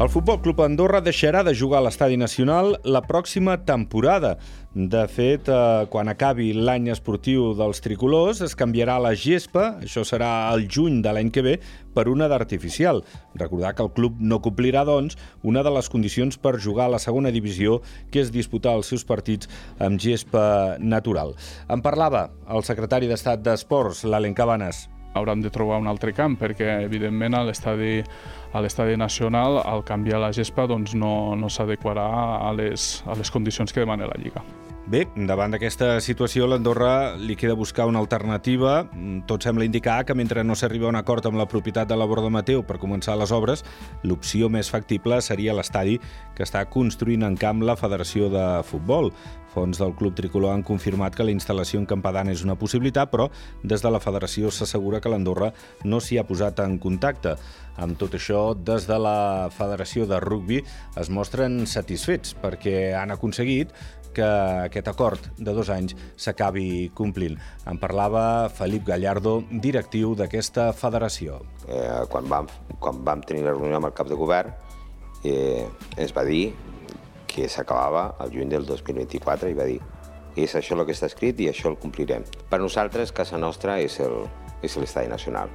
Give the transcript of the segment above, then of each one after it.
El Futbol Club Andorra deixarà de jugar a l'Estadi Nacional la pròxima temporada. De fet, eh, quan acabi l'any esportiu dels tricolors, es canviarà la gespa, això serà el juny de l'any que ve, per una d'artificial. Recordar que el club no complirà, doncs, una de les condicions per jugar a la segona divisió, que és disputar els seus partits amb gespa natural. En parlava el secretari d'Estat d'Esports, l'Alen Cabanes hauran de trobar un altre camp perquè evidentment a l'estadi a l'estadi nacional al canviar la gespa doncs no, no s'adequarà a, les, a les condicions que demana la Lliga. Bé, davant d'aquesta situació, l'Andorra li queda buscar una alternativa. Tot sembla indicar que mentre no s'arriba a un acord amb la propietat de la Borda Mateu per començar les obres, l'opció més factible seria l'estadi que està construint en camp la Federació de Futbol. Fons del Club Tricolor han confirmat que la instal·lació en Campadana és una possibilitat, però des de la federació s'assegura que l'Andorra no s'hi ha posat en contacte. Amb tot això, des de la Federació de Rugby es mostren satisfets perquè han aconseguit que aquest acord de dos anys s'acabi complint. En parlava Felip Gallardo, directiu d'aquesta federació. Eh, quan, vam, quan vam tenir la reunió amb el cap de govern, eh, ens va dir que s'acabava el juny del 2024 i va dir és això el que està escrit i això el complirem. Per nosaltres, casa nostra és l'estadi nacional.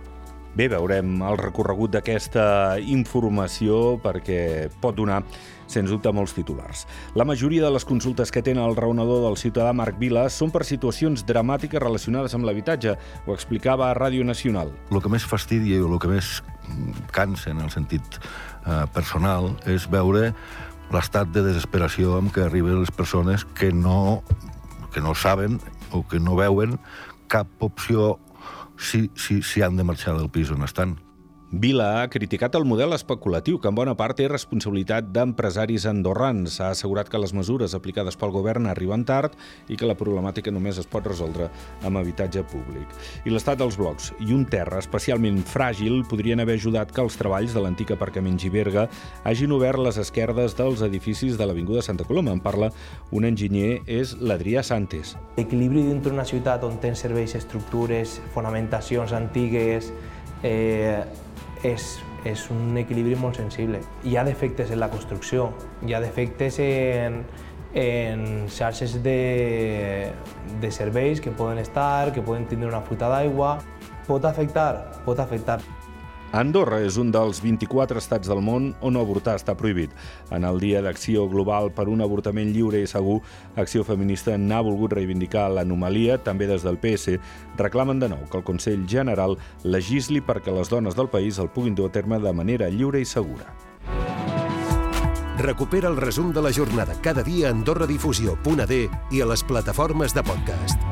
Bé, veurem el recorregut d'aquesta informació perquè pot donar sens dubte molts titulars. La majoria de les consultes que tenen el raonador del ciutadà Marc Vila són per situacions dramàtiques relacionades amb l'habitatge. Ho explicava a Ràdio Nacional. El que més fastidia o el que més cansa en el sentit eh, personal és veure l'estat de desesperació amb què arriben les persones que no, que no saben o que no veuen cap opció si, si, si han de marxar del pis on estan. Vila ha criticat el model especulatiu, que en bona part és responsabilitat d'empresaris andorrans. Ha assegurat que les mesures aplicades pel govern arriben tard i que la problemàtica només es pot resoldre amb habitatge públic. I l'estat dels blocs i un terra especialment fràgil podrien haver ajudat que els treballs de l'antic aparcament Giberga hagin obert les esquerdes dels edificis de l'Avinguda Santa Coloma. En parla un enginyer, és l'Adrià Santes. L'equilibri dintre una ciutat on tens serveis, estructures, fonamentacions antigues, eh, és, és un equilibri molt sensible. Hi ha defectes en la construcció, hi ha defectes en, en xarxes de, de serveis que poden estar, que poden tindre una fuita d'aigua. Pot afectar? Pot afectar. Andorra és un dels 24 estats del món on avortar està prohibit. En el Dia d'Acció Global per un avortament lliure i segur, Acció Feminista n'ha volgut reivindicar l'anomalia, també des del PS, reclamen de nou que el Consell General legisli perquè les dones del país el puguin dur a terme de manera lliure i segura. Recupera el resum de la jornada cada dia a AndorraDifusió.d i a les plataformes de podcast.